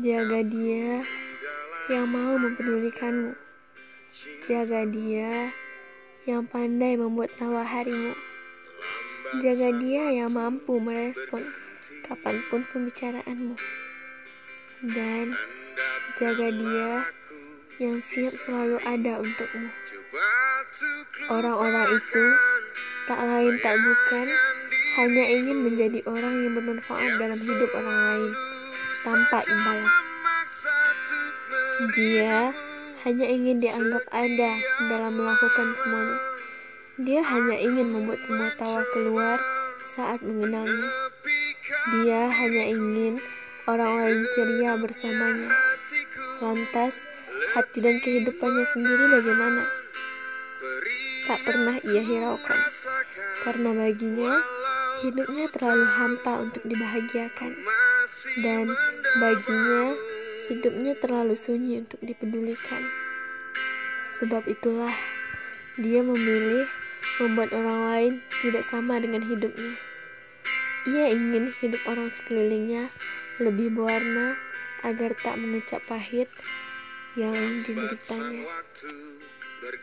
Jaga dia yang mau mempedulikanmu. Jaga dia yang pandai membuat tawa harimu. Jaga dia yang mampu merespon kapan pun pembicaraanmu. Dan jaga dia yang siap selalu ada untukmu. Orang-orang itu tak lain tak bukan hanya ingin menjadi orang yang bermanfaat dalam hidup orang lain tanpa imbalan. Dia hanya ingin dianggap ada dalam melakukan semuanya. Dia hanya ingin membuat semua tawa keluar saat mengenalnya. Dia hanya ingin orang lain ceria bersamanya. Lantas, hati dan kehidupannya sendiri bagaimana? Tak pernah ia hiraukan, karena baginya hidupnya terlalu hampa untuk dibahagiakan, dan baginya hidupnya terlalu sunyi untuk dipedulikan. Sebab itulah dia memilih membuat orang lain tidak sama dengan hidupnya. Ia ingin hidup orang sekelilingnya lebih berwarna agar tak mengecap pahit yang dideritanya.